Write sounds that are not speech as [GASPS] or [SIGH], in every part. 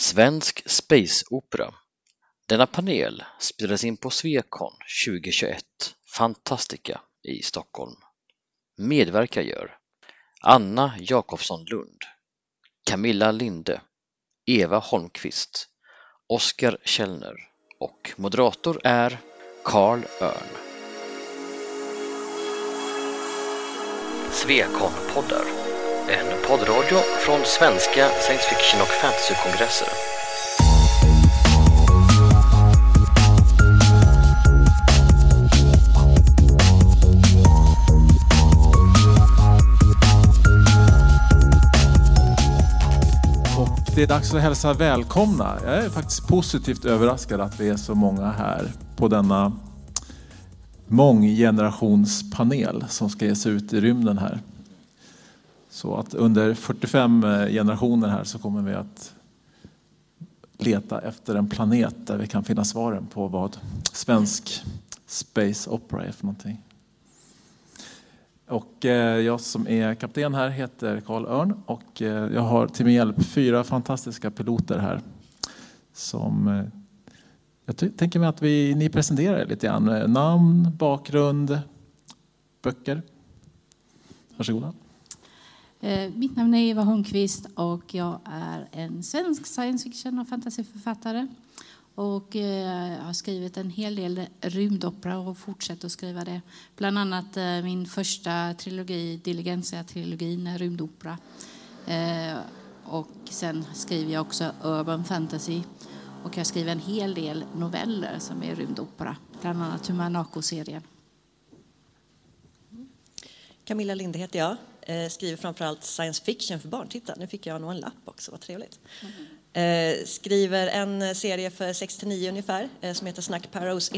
Svensk Space Opera. Denna panel spelades in på Swecon 2021 Fantastica i Stockholm. Medverkar gör Anna Jakobsson Lund, Camilla Linde, Eva Holmqvist, Oskar Källner och moderator är Carl Örn. Svekon-poddar, en poddradio från svenska science fiction och fantasykongresser. Och det är dags att hälsa välkomna. Jag är faktiskt positivt överraskad att det är så många här på denna månggenerationspanel som ska ge sig ut i rymden här. Så att under 45 eh, generationer här så kommer vi att leta efter en planet där vi kan finna svaren på vad svensk space opera är för någonting. Och eh, jag som är kapten här heter Karl Örn och eh, jag har till min hjälp fyra fantastiska piloter här. Som, jag tänker mig att vi, ni presenterar er lite grann. Namn, bakgrund, böcker. Varsågoda. Eh, mitt namn är Eva Holmqvist och jag är en svensk science fiction och fantasyförfattare. Och eh, jag har skrivit en hel del rymdopera och fortsätter att skriva det. Bland annat eh, min första trilogi, Diligentia-trilogin, är rymdopera. Och sen skriver jag också urban fantasy. Och jag skriver en hel del noveller som är rymdopera, bland annat Humanaco-serien. Camilla Linde heter jag. Skriver framförallt science fiction för barn. Titta, nu fick jag nog en lapp också, vad trevligt. Mm. Eh, skriver en serie för 69 ungefär eh, som heter Snack Parrows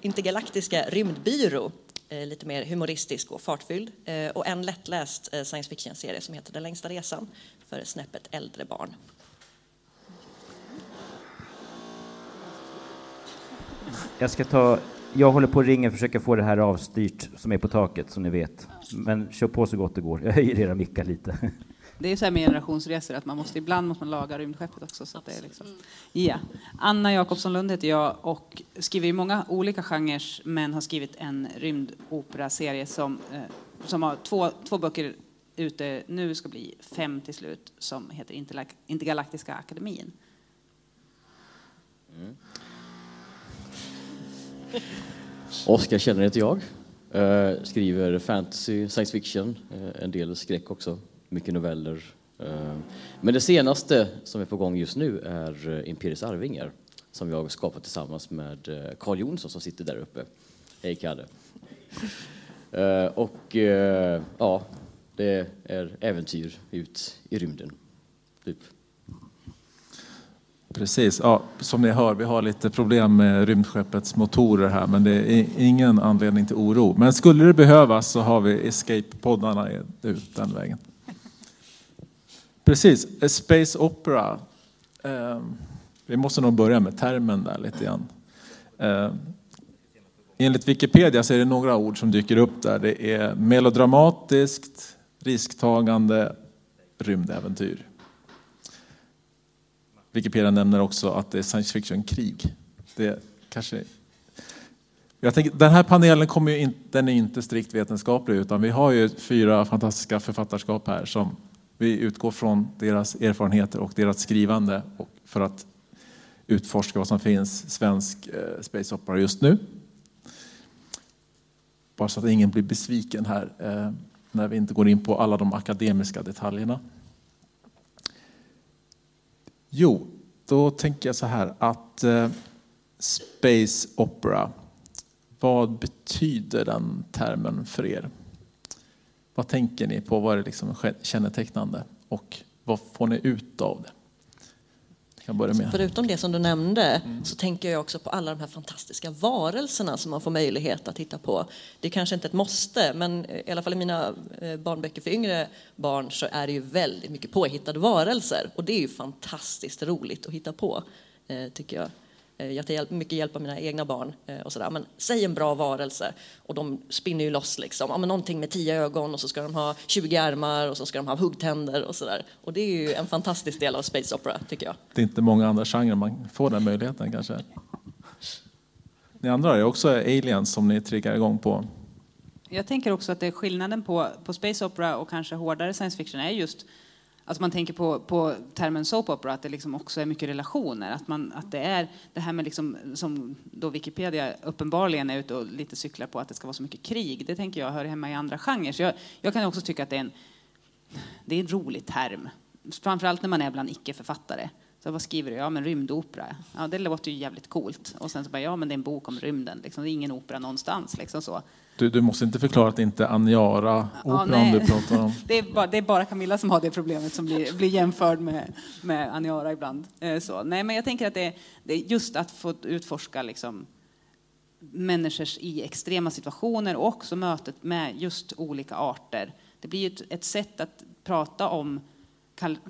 intergalaktiska rymdbyrå. Eh, lite mer humoristisk och fartfylld. och en lättläst science fiction-serie som heter Den längsta resan för snäppet äldre barn. Jag ska ta jag håller på att ringa och försöka få det här avstyrt som är på taket, som ni vet. Men kör på så gott det går. [LAUGHS] Jag höjer era mickar lite. Det är så här med generationsresor att man måste, ibland måste man laga rymdskeppet också. Så det är liksom. yeah. Anna Jakobsson Lund heter jag och skriver i många olika genrer men har skrivit en rymdoperaserie som, eh, som har två, två böcker ute nu, ska bli fem till slut, som heter Intergalaktiska akademin. Mm. Oskar Källner heter jag. Uh, skriver fantasy, science fiction, uh, en del skräck också mycket noveller. Eh, men det senaste som är på gång just nu är eh, Imperiets Arvingar som jag skapat tillsammans med eh, Carl Jonsson som sitter där uppe. Hej Kalle. Och ja, det är äventyr ut i rymden. Typ. Precis. Ja, som ni hör, vi har lite problem med rymdskeppets motorer här, men det är ingen anledning till oro. Men skulle det behövas så har vi Escape-poddarna ut den vägen. Precis, A Space Opera. Eh, vi måste nog börja med termen där lite grann. Eh, enligt Wikipedia så är det några ord som dyker upp där. Det är melodramatiskt, risktagande, rymdäventyr. Wikipedia nämner också att det är science fiction-krig. Det kanske... Jag tänker, den här panelen kommer ju inte, den är inte strikt vetenskaplig utan vi har ju fyra fantastiska författarskap här som vi utgår från deras erfarenheter och deras skrivande för att utforska vad som finns svensk eh, space opera just nu. Bara så att ingen blir besviken här eh, när vi inte går in på alla de akademiska detaljerna. Jo, då tänker jag så här att eh, space opera, vad betyder den termen för er? Vad tänker ni på? Vad är det liksom kännetecknande? Och vad får ni ut av det? Jag börja med. Förutom det som du nämnde mm. så tänker jag också på alla de här fantastiska varelserna som man får möjlighet att titta på. Det är kanske inte ett måste, men i alla fall i mina eh, barnböcker för yngre barn så är det ju väldigt mycket påhittade varelser och det är ju fantastiskt roligt att hitta på, eh, tycker jag. Eh, Jag tar mycket hjälp av mina egna barn eh, och sådär. Men säg en bra varelse och de spinner ju loss liksom. Ja, men någonting med tio ögon och så ska de ha 20 armar och så ska de ha huggtänder och sådär. Och det är ju en fantastisk del av space opera tycker jag. Det är inte många andra genrer man får den möjligheten kanske. Ni andra har ju också aliens som ni triggar igång på. Jag tänker också att det är skillnaden på, på space opera och kanske hårdare science fiction är just Alltså man tänker på, på termen soap opera, att det liksom också är mycket relationer. Att, man, att det är det här med, liksom, som då Wikipedia uppenbarligen är ute och lite cyklar på, att det ska vara så mycket krig. Det tänker jag hör hemma i andra genrer. Så jag, jag kan också tycka att det är en, det är en rolig term. Framförallt när man är bland icke-författare. Så vad skriver du? Ja, men rymdopera. Ja, det låter ju jävligt coolt. Och sen så bara, ja, men det är en bok om rymden. Liksom, det är ingen opera någonstans. Liksom så. Du, du måste inte förklara att det inte är Aniara-operan nej. du pratar om. [LAUGHS] Det är, bara, det är bara Camilla som har det problemet som blir, blir jämförd med, med Aniara ibland. Eh, så. Nej, men jag tänker att det, det är just att få utforska liksom, människors i extrema situationer och också mötet med just olika arter. Det blir ju ett, ett sätt att prata om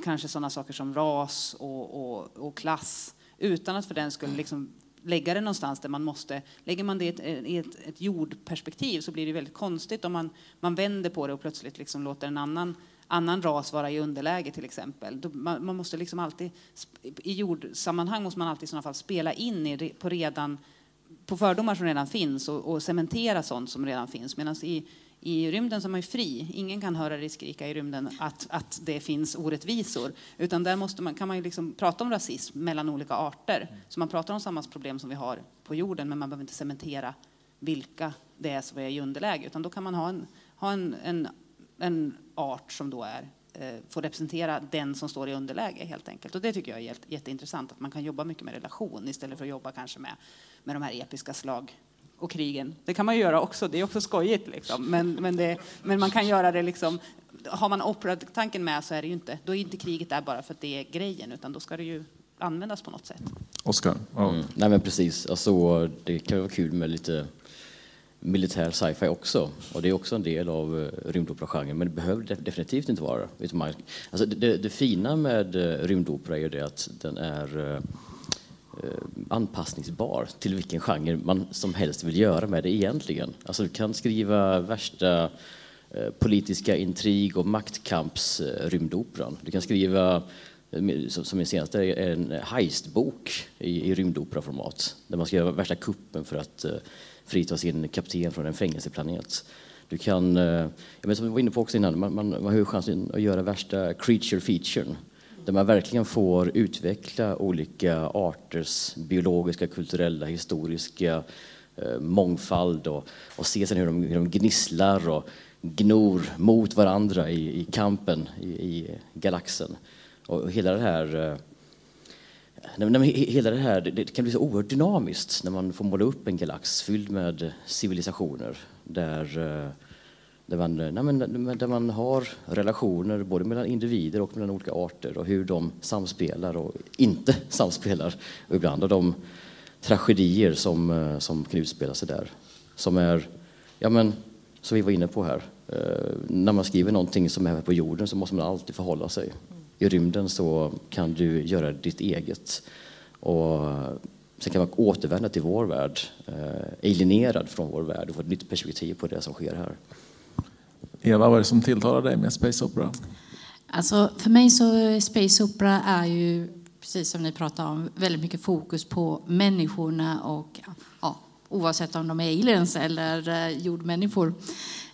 kanske sådana saker som ras och, och, och klass utan att för den skulle liksom lägga det någonstans där man måste. Lägger man det i ett, eh, i ett, ett jordperspektiv så blir det väldigt konstigt om man, man vänder på det och plötsligt liksom låter en annan annan ras vara i underläge till exempel. Då- Man, man måste liksom alltid, I jordsammanhang måste man alltid i sådana fall spela in i, på redan på fördomar som redan finns och, och cementera sånt som redan finns. Medan i, i rymden så är man ju fri. Ingen kan höra dig skrika i rymden att, att det finns orättvisor. Utan där måste man, kan man ju liksom prata om rasism mellan olika arter. Så man pratar om samma problem som vi har på jorden men man behöver inte cementera vilka det är som är i underläge. Utan då kan man ha en, ha en, en, en art som då är eh, får representera den som står i underläge helt enkelt. Och det tycker jag är jätteintressant att man kan jobba mycket med relation istället för att jobba kanske med, med de här episka slag och krigen. Det kan man ju göra också, det är också skojigt liksom. Men, men, det, men man kan göra det liksom, har man opera-tanken med så är det ju inte, då är inte kriget där bara för att det är grejen utan då ska det ju användas på något sätt. Oskar? Ja. Mm. Nej men precis, alltså, det kan vara kul med lite militär sci-fi också. Och det är också en del av uh, rymdoperagenren, men det behöver de- definitivt inte vara. Man, alltså, det, det, det fina med uh, rymdopera är ju det att den är uh, eh, Eh, anpassningsbar till vilken genre man som helst vill göra med det egentligen. Alltså du kan skriva värsta eh, politiska intrig och maktkamps-rymdoperan. Du kan skriva eh, som min senaste en heistbok i, i rymdoperaformat där man ska göra värsta kuppen för att frita sin kapten från en fängelseplanet. Du kan, som vi var inne på också innan, man, man, man har ju chansen att göra värsta creature featuren där man verkligen får utveckla olika arters biologiska, kulturella, historiska eh, mångfald och, och se sen hur de, hur de gnisslar och gnor mot varandra i, i kampen i, i galaxen. Och hela det här eh, Nej, hela det här det, det kan bli så oerhört dynamiskt när man får måla upp en galax fylld med civilisationer där, eh, där, man, nej, men, där man har relationer både mellan individer och mellan olika arter och hur de samspelar och inte [LAUGHS] samspelar. Och ibland har de tragedier som, eh, som kan utspela sig där. Som är, ja men, som vi var inne på här. Eh, när man skriver någonting som är här på jorden så måste man alltid förhålla sig. I rymden så kan du göra ditt eget. Och eh, sen kan man återvända till vår värld, eh, alienerad från vår värld och få ett nytt perspektiv på det som sker här. Eva, vad är det som tilltalar dig med Space Opera? Alltså, för mig så Space Opera är ju, precis som ni pratar om, väldigt mycket fokus på människorna och ja, oavsett om de är aliens eller eh, jordmänniskor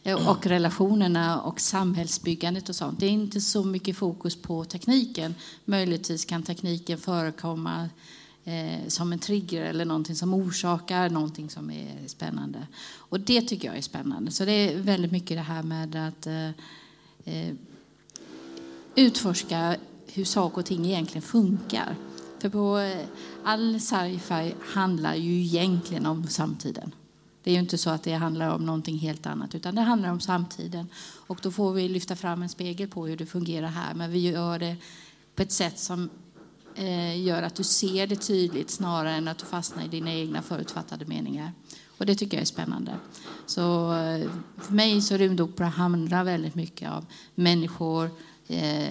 eh, och [CLEARS THROAT] relationerna och samhällsbyggandet och sånt. Det är inte så mycket fokus på tekniken. Möjligtvis kan tekniken förekomma eh, som en trigger eller någonting som orsakar någonting som är spännande. Och det tycker jag är spännande. Så det är väldigt mycket det här med att eh, eh utforska hur saker och ting egentligen funkar. För på eh, all sci-fi handlar ju egentligen om samtiden. Det är ju inte så att det handlar om någonting helt annat, utan det handlar om samtiden. Och då får vi lyfta fram en spegel på hur det fungerar här, men vi gör det på ett sätt som Eh, gör att du ser det tydligt snarare än att du fastnar i dina egna förutfattade meningar. Och det tycker jag är spännande. Så eh, för mig så rymdopera handlar väldigt mycket om människor, eh,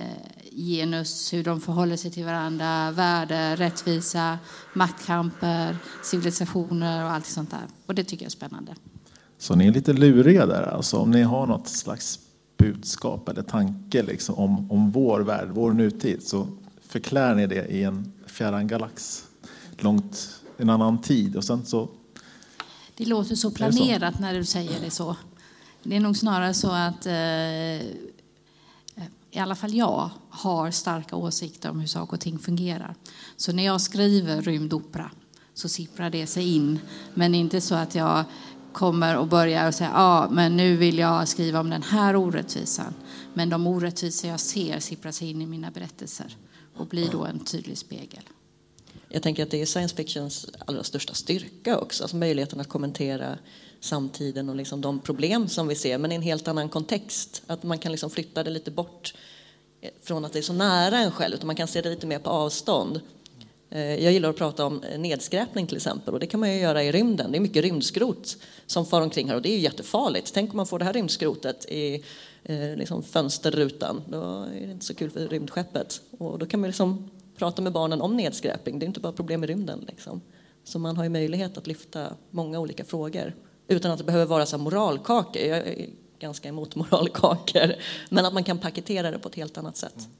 genus, hur de förhåller sig till varandra, värde, rättvisa, maktkamper, civilisationer och allt sånt där. Och det tycker jag är spännande. Så ni är lite luriga där alltså, om ni har något slags budskap eller tanke liksom, om, om vår värld, vår nutid, så förklär ni det i en fjärran galax, långt en annan tid och sen så... Det låter så planerat så? när du säger det så. Det är nog snarare så att eh, i alla fall jag har starka åsikter om hur saker och ting fungerar. Så när jag skriver rymdopera så sipprar det sig in. Men inte så att jag kommer och börjar och säger ja, ah, men nu vill jag skriva om den här orättvisan. Men de orättvisor jag ser sipprar sig in i mina berättelser och blir då en tydlig spegel. Jag tänker att det är science fictions allra största styrka också, alltså möjligheten att kommentera samtiden och liksom de problem som vi ser, men i en helt annan kontext. Att man kan liksom flytta det lite bort från att det är så nära en själv, utan man kan se det lite mer på avstånd. Eh, jag gillar att prata om nedskräpning till exempel och det kan man ju göra i rymden. Det är mycket rymdskrot som far omkring här och det är ju jättefarligt. Tänk om man får det här rymdskrotet i eh, liksom fönsterrutan, då är det inte så kul för rymdskeppet. Och då kan man liksom prata med barnen om nedskräpning, det är inte bara problem i rymden. Liksom. Så man har ju möjlighet att lyfta många olika frågor utan att det behöver vara så moralkakor. Jag är ganska emot moralkakor, [LAUGHS] men att man kan paketera det på ett helt annat sätt. Mm.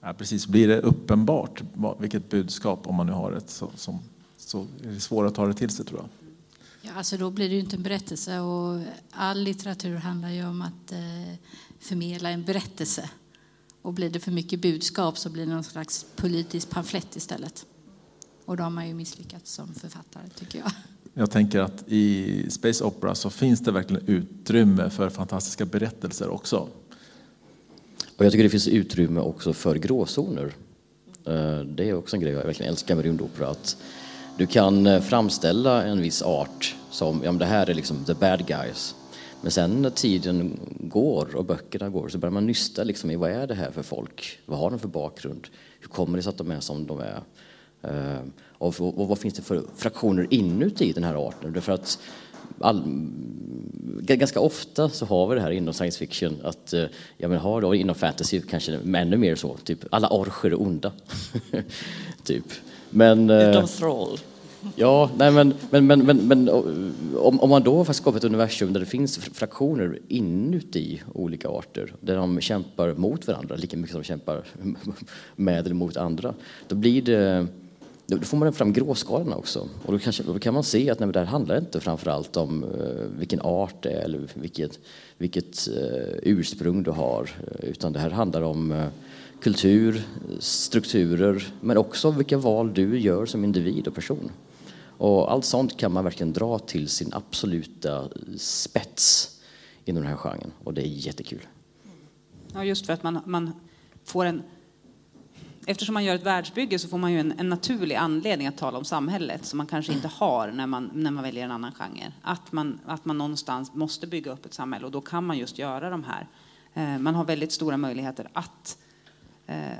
Ja, precis, blir det uppenbart vilket budskap, om man nu har ett, så, som, så är det svårare att ta det till sig tror jag. Ja, alltså då blir det ju inte en berättelse och all litteratur handlar ju om att eh, förmedla en berättelse. Och blir det för mycket budskap så blir det någon slags politisk pamflett istället. Och då har man ju misslyckats som författare tycker jag. Jag tänker att i Space Opera så finns det verkligen utrymme för fantastiska berättelser också. Och jag tycker det finns utrymme också för gråzoner. Eh, det är också en grej jag verkligen älskar med rymdopera. Att du kan eh, framställa en viss art som, ja men det här är liksom the bad guys. Men sen när tiden går och böckerna går så börjar man nysta liksom i vad är det här för folk? Vad har de för bakgrund? Hur kommer det sig att de är som de är? Eh, och, vad finns det för fraktioner inuti den här arten? Därför att all, ganska ofta så har vi det här inom science fiction att, eh, ja men har då inom fantasy kanske ännu mer så, typ alla orcher är onda. [LAUGHS] typ. Men... Eh, Utom Thrall. Ja, nej men, men, men, men, men om, om man då faktiskt skapar ett universum där det finns fraktioner inuti olika arter, där de kämpar mot varandra lika mycket som de kämpar [LAUGHS] med eller mot andra, då blir det då får man fram gråskalorna också. Och då, kanske, då kan man se att nej, det här handlar inte framförallt om uh, vilken art det är eller vilket, vilket ursprung du har. Utan det här handlar om kultur, strukturer, men också vilka val du gör som individ och person. Och allt sånt kan man verkligen dra till sin absoluta spets inom den här genren. Och det är jättekul. Ja, just för att man, man får en eftersom man gör ett världsbygge så får man ju en, en, naturlig anledning att tala om samhället som man kanske inte har när man, när man väljer en annan genre. Att man, att man någonstans måste bygga upp ett samhälle och då kan man just göra de här. Eh, man har väldigt stora möjligheter att eh, Eh,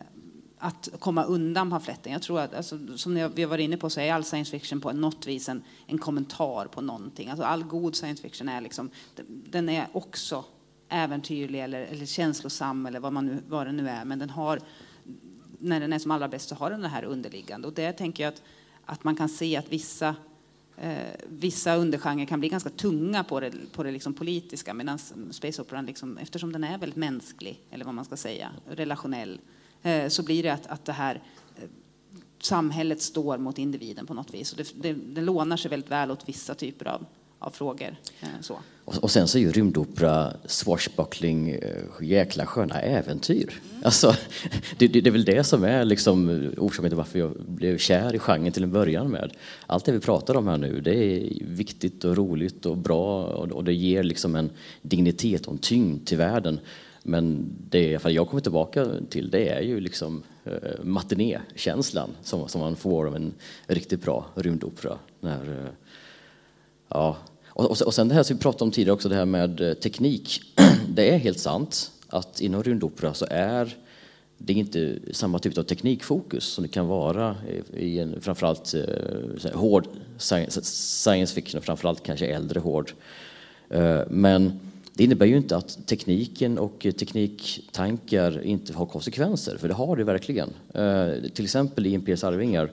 att komma undan pamfletten. Jag tror att, alltså, som vi har varit inne på, så är all science fiction på något vis en, en kommentar på någonting. Alltså, all god science fiction är liksom, den är också äventyrlig eller, eller känslosam eller vad, man nu, vad det nu är, men den har när den är som allra bäst så har den det här underliggande. Och det tänker jag att, att man kan se att vissa, eh, vissa undergenrer kan bli ganska tunga på det, på det liksom politiska medan space operan, liksom, eftersom den är väldigt mänsklig, eller vad man ska säga, relationell, eh, så blir det att, att det här eh, samhället står mot individen på något vis. Och det, det, det lånar sig väldigt väl åt vissa typer av, av frågor. Eh, så. Och, sen så är ju rymdopera swashbuckling, eh, jäkla sköna äventyr. Mm. Alltså, [LAUGHS] det, det, det, är väl det som är liksom orsaken till varför jag blev kär i genren till en början med. Allt det vi pratar om här nu, det är viktigt och roligt och bra och, det ger liksom en dignitet och en tyngd till världen. Men det jag kommer tillbaka till det är ju liksom eh, matinékänslan som, som man får av en riktigt bra rymdopera. När, eh, ja, och, och sen det här som vi pratade om tidigare också, det här med eh, teknik. [CLEARS THROAT] Det är helt sant att inom rymdopera så är det inte samma typ av teknikfokus som det kan vara i en framförallt eh, hård science fiction, och framförallt kanske äldre hård. Eh, men det innebär ju inte att tekniken och tekniktankar inte har konsekvenser, för det har det verkligen. Eh, till exempel i Imperiets arvingar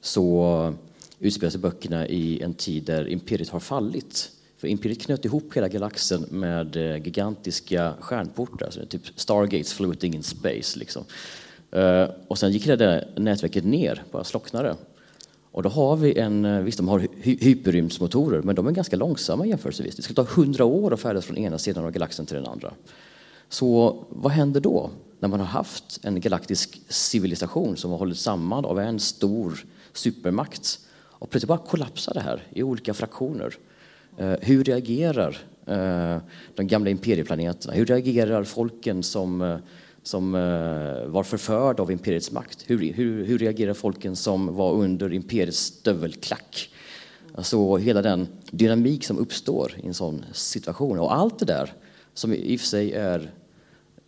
så utspelar sig böckerna i en tid där imperiet har fallit. För imperiet knöt ihop hela galaxen med eh, gigantiska stjärnportar, alltså typ Stargates floating in space. Liksom. Eh, och sen gick det där nätverket ner, bara slocknade. Och då har vi en, eh, visst de har hy hyperrymdsmotorer, men de är ganska långsamma jämförelsevis. Det ska ta hundra år att färdas från ena sidan av galaxen till den andra. Så vad händer då när man har haft en galaktisk civilisation som har hållits samman av en stor supermakt och plötsligt bara kollapsar det här i olika fraktioner? Eh, hur reagerar eh, de gamla imperieplaneterna? Hur reagerar folken som som eh, var förförd av imperiets makt. Hur, hur, hur reagerar folken som var under imperiets stövelklack? Alltså hela den dynamik som uppstår i en sån situation. Och allt det där, som i och för sig är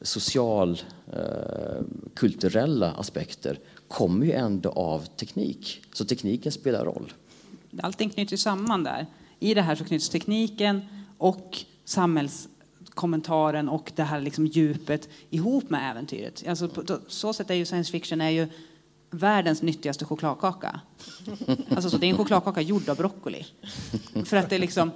social, eh, kulturella aspekter, kommer ju ändå av teknik. Så tekniken spelar roll. Allting knyts ju samman där. I det här så knyts tekniken och samhälls kommentaren och det här liksom djupet ihop med äventyret. Alltså på så sätt är ju science fiction är ju världens nyttigaste chokladkaka. [LAUGHS] Alltså så det är en chokladkaka gjord av broccoli. För att det är liksom,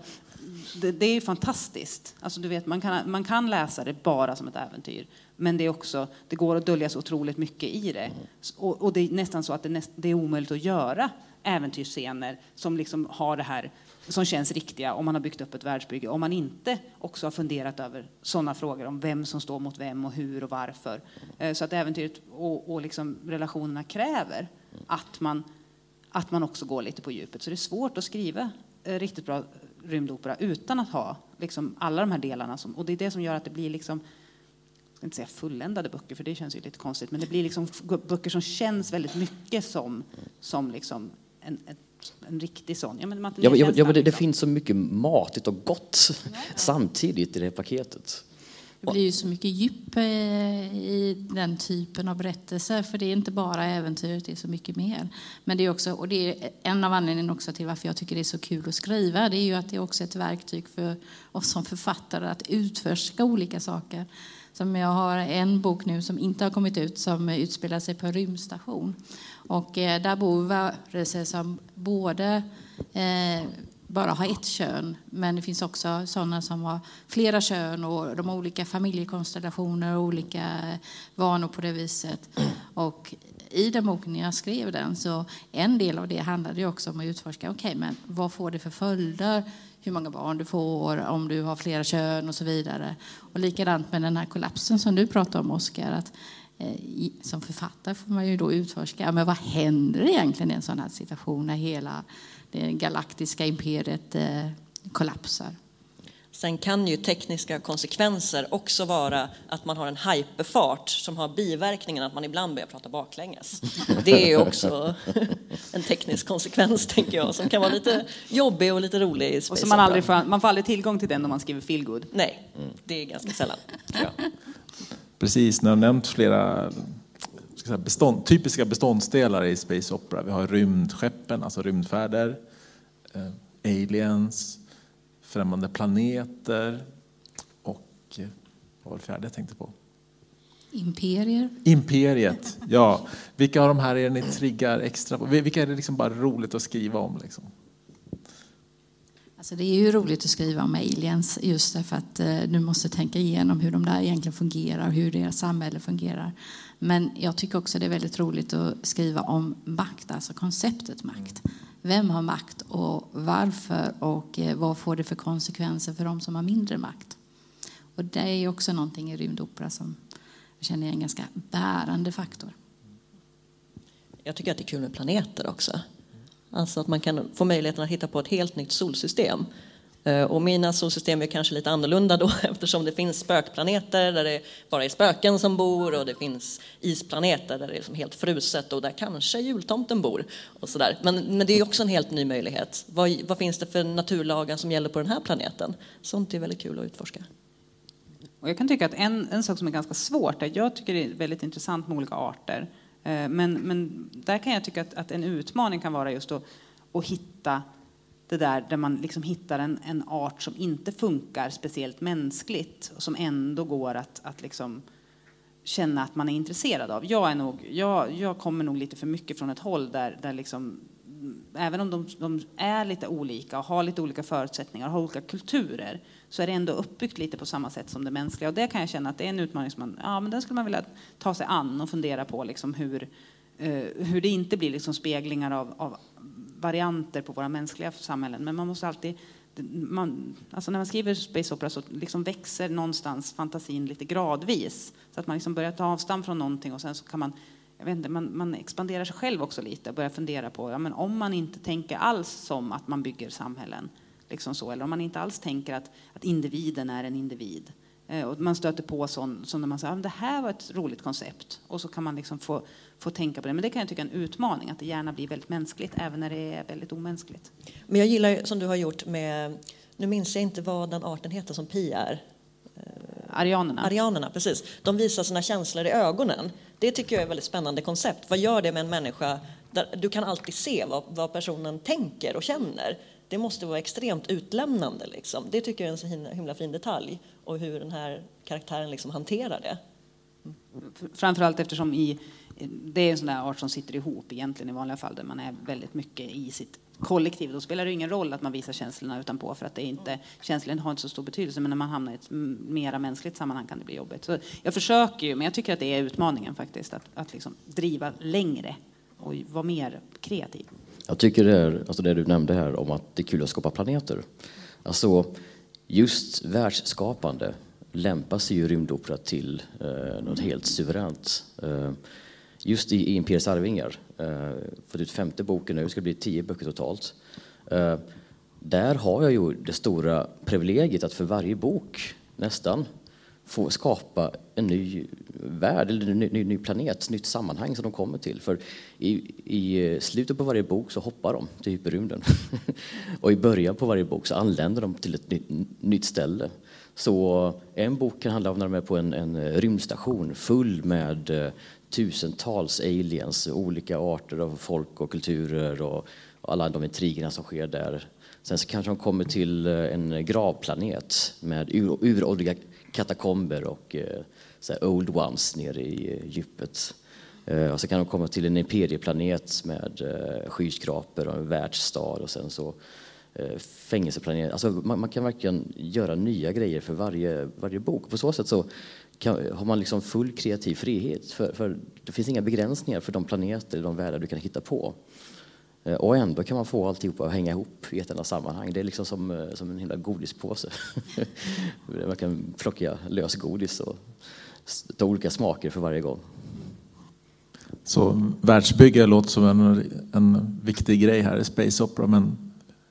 det, det är fantastiskt. Alltså du vet, man, kan, man kan läsa det bara som ett äventyr. Men det, är också, det går att dölja så otroligt mycket i det. Och, och det är nästan så att det, näst, det är omöjligt att göra äventyrsscener som liksom har det här som känns riktiga om man har byggt upp ett världsbygge. Om man inte också har funderat över sådana frågor om vem som står mot vem och hur och varför. Eh, så att äventyret och, och liksom relationerna kräver att man, att man också går lite på djupet. Så det är svårt att skriva eh, riktigt bra rymdopera utan att ha liksom alla de här delarna. Som, och det är det som gör att det blir liksom jag ska inte säga fulländade böcker, för det känns ju lite konstigt, men det blir liksom böcker som känns väldigt mycket som, som liksom en, en en riktig sån. Ja, men, ja, ja, ja, men det, det, finns så mycket matigt och gott ja. samtidigt i det paketet. Det blir ju så mycket djup eh, i den typen av berättelser, för det är inte bara äventyret, det är så mycket mer. Men det är också, och det är en av anledningarna också till varför jag tycker det är så kul att skriva, det är ju att det är också ett verktyg för oss som författare att utforska olika saker. Som jag har en bok nu som inte har kommit ut som utspelar sig på en rymdstation. Och eh, där bor varelser som både eh, bara har ett kön, men det finns också sådana som har flera kön och de har olika familjekonstellationer och olika vanor på det viset. Och i den boken när jag skrev den så en del av det handlade också om att utforska, okej, okay, men vad får det för följder? Hur många barn du får, om du har flera kön och så vidare. Och likadant med den här kollapsen som du pratade om, Oskar, att Eh, som författare får man ju då utforska men vad händer egentligen i en sån här situation när hela det galaktiska imperiet eh, kollapsar. Sen kan ju tekniska konsekvenser också vara att man har en hyperfart som har biverkningen att man ibland börjar prata baklänges. Det är också en teknisk konsekvens, tänker jag, som kan vara lite jobbig och lite rolig i Och så man, aldrig får, man får aldrig tillgång till den om man skriver feelgood? Nej, det är ganska sällan. Ja. Precis, ni har nämnt flera säga, bestånd, typiska beståndsdelar i Space Opera. Vi har rymdskeppen, alltså rymdfärder, eh, aliens, främmande planeter och eh, vad var det fjärde jag tänkte på? Imperier. Imperiet, [LAUGHS] ja. Vilka av de här är det ni triggar extra på? Vilka är det liksom bara roligt att skriva om? Liksom? Alltså det är ju roligt att skriva om aliens just därför att eh, du måste tänka igenom hur de där egentligen fungerar och hur deras samhälle fungerar. Men jag tycker också det är väldigt roligt att skriva om makt, alltså konceptet makt. Vem har makt och varför och eh, vad får det för konsekvenser för de som har mindre makt? Och det är också någonting i rymdopera som jag känner är en ganska bärande faktor. Jag tycker att det är kul med planeter också. Alltså att man kan få möjligheten att hitta på ett helt nytt solsystem. Eh, och mina solsystem är kanske lite annorlunda då [LAUGHS] eftersom det finns spökplaneter där det bara är spöken som bor och det finns isplaneter där det är liksom helt fruset och där kanske jultomten bor. Och sådär. Men, men det är också en helt ny möjlighet. Vad, vad finns det för naturlagar som gäller på den här planeten? Sånt är väldigt kul att utforska. Och jag kan tycka att en, en sak som är ganska svårt, är, jag tycker det är väldigt intressant med olika arter, eh, men, men där kan jag tycka att, att en utmaning kan vara just att, att hitta det där där man liksom hittar en, en art som inte funkar speciellt mänskligt och som ändå går att, att liksom känna att man är intresserad av. Jag, är nog, jag, jag kommer nog lite för mycket från ett håll där, där liksom, mm, även om de, de är lite olika och har lite olika förutsättningar och har olika kulturer så är det ändå uppbyggt lite på samma sätt som det mänskliga. Och det kan jag känna att det är en utmaning som man, ja, men den skulle man vilja ta sig an och fundera på liksom hur, eh, hur det inte blir liksom speglingar av, av varianter på våra mänskliga samhällen. Men man måste alltid man, alltså när man skriver space opera så liksom växer någonstans fantasin lite gradvis. Så att man liksom börjar ta avstamp från någonting och sen så kan man, jag vet inte, man, man expanderar sig själv också lite och börjar fundera på, ja men om man inte tänker alls som att man bygger samhällen, liksom så, eller om man inte alls tänker att, att individen är en individ. Eh, och man stöter på sånt som när man säger, ja, det här var ett roligt koncept. Och så kan man liksom få få tänka på det. Men det kan jag tycka är en utmaning, att det gärna blir väldigt mänskligt även när det är väldigt omänskligt. Men jag gillar som du har gjort med, nu minns jag inte vad den arten heter som pi är. Arianerna. Arianerna, precis. De visar sina känslor i ögonen. Det tycker jag är ett väldigt spännande koncept. Vad gör det med en människa? Där du kan alltid se vad, vad personen tänker och känner. Det måste vara extremt utlämnande. Liksom. Det tycker jag är en så himla fin detalj. Och hur den här karaktären liksom hanterar det. Framförallt eftersom i det är en sån där art som sitter ihop egentligen i vanliga fall där man är väldigt mycket i sitt kollektiv. Då spelar det ingen roll att man visar känslorna utanpå för att det inte, känslorna har inte så stor betydelse. Men när man hamnar i ett mera mänskligt sammanhang kan det bli jobbigt. Så jag försöker ju, men jag tycker att det är utmaningen faktiskt. Att, att liksom driva längre och vara mer kreativ. Jag tycker det, är, alltså det du nämnde här om att det är kul att skapa planeter. Alltså just världsskapande lämpar sig ju rymdopera till eh, något helt suveränt. Eh, just i, i Imperiets arvingar, eh, fått ut femte boken nu, det ska bli tio böcker totalt. Eh, där har jag ju det stora privilegiet att för varje bok, nästan, få skapa en ny värld, eller en ny, ny, ny planet, ett nytt sammanhang som de kommer till. För i, i slutet på varje bok så hoppar de till hyperrymden. [LAUGHS] och i början på varje bok så anländer de till ett nytt, nytt ställe. Så en bok kan handla om när de är på en, en rymdstation full med eh, tusentals aliens, olika arter av folk och kulturer och, och alla de intrigerna som sker där. Sen så kanske de kommer till eh, en gravplanet med ur, uråldriga katakomber och eh, old ones nere i eh, djupet. Eh, och så kan de komma till en imperieplanet med skyskrapor och en världsstad och sen så fängelseplanet. Alltså man, man, kan verkligen göra nya grejer för varje, varje bok. På så sätt så kan, har man liksom full kreativ frihet. För, för, det finns inga begränsningar för de planeter, de världar du kan hitta på. Eh, och ändå kan man få alltihopa att hänga ihop i ett enda sammanhang. Det är liksom som, eh, som en himla godispåse. [LAUGHS] man kan plocka lös godis och ta olika smaker för varje gång. Så världsbygge låter som en, en viktig grej här i Space Opera, men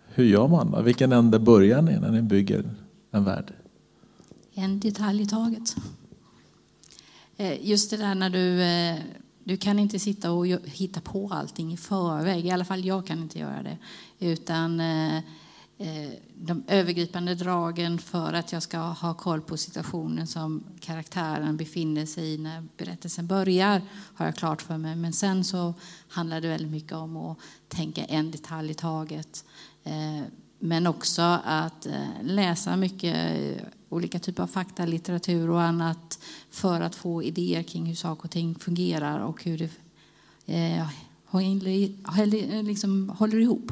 hur gör man? Då? Vilken ände börjar ni när ni bygger en värld? En detalj i taget. Eh, just det där när du, du kan inte sitta och hitta på allting i förväg. I alla fall jag kan inte göra det. Utan eh, eh, de övergripande dragen för att jag ska ha koll på situationen som karaktären befinner sig i när berättelsen börjar har jag klart för mig. Men sen så handlar det väldigt mycket om att tänka en detalj i taget. Eh, men också att eh, läsa mycket eh, olika typer av faktalitteratur och annat för att få idéer kring hur saker och ting fungerar och hur det eh, eh, liksom håller ihop.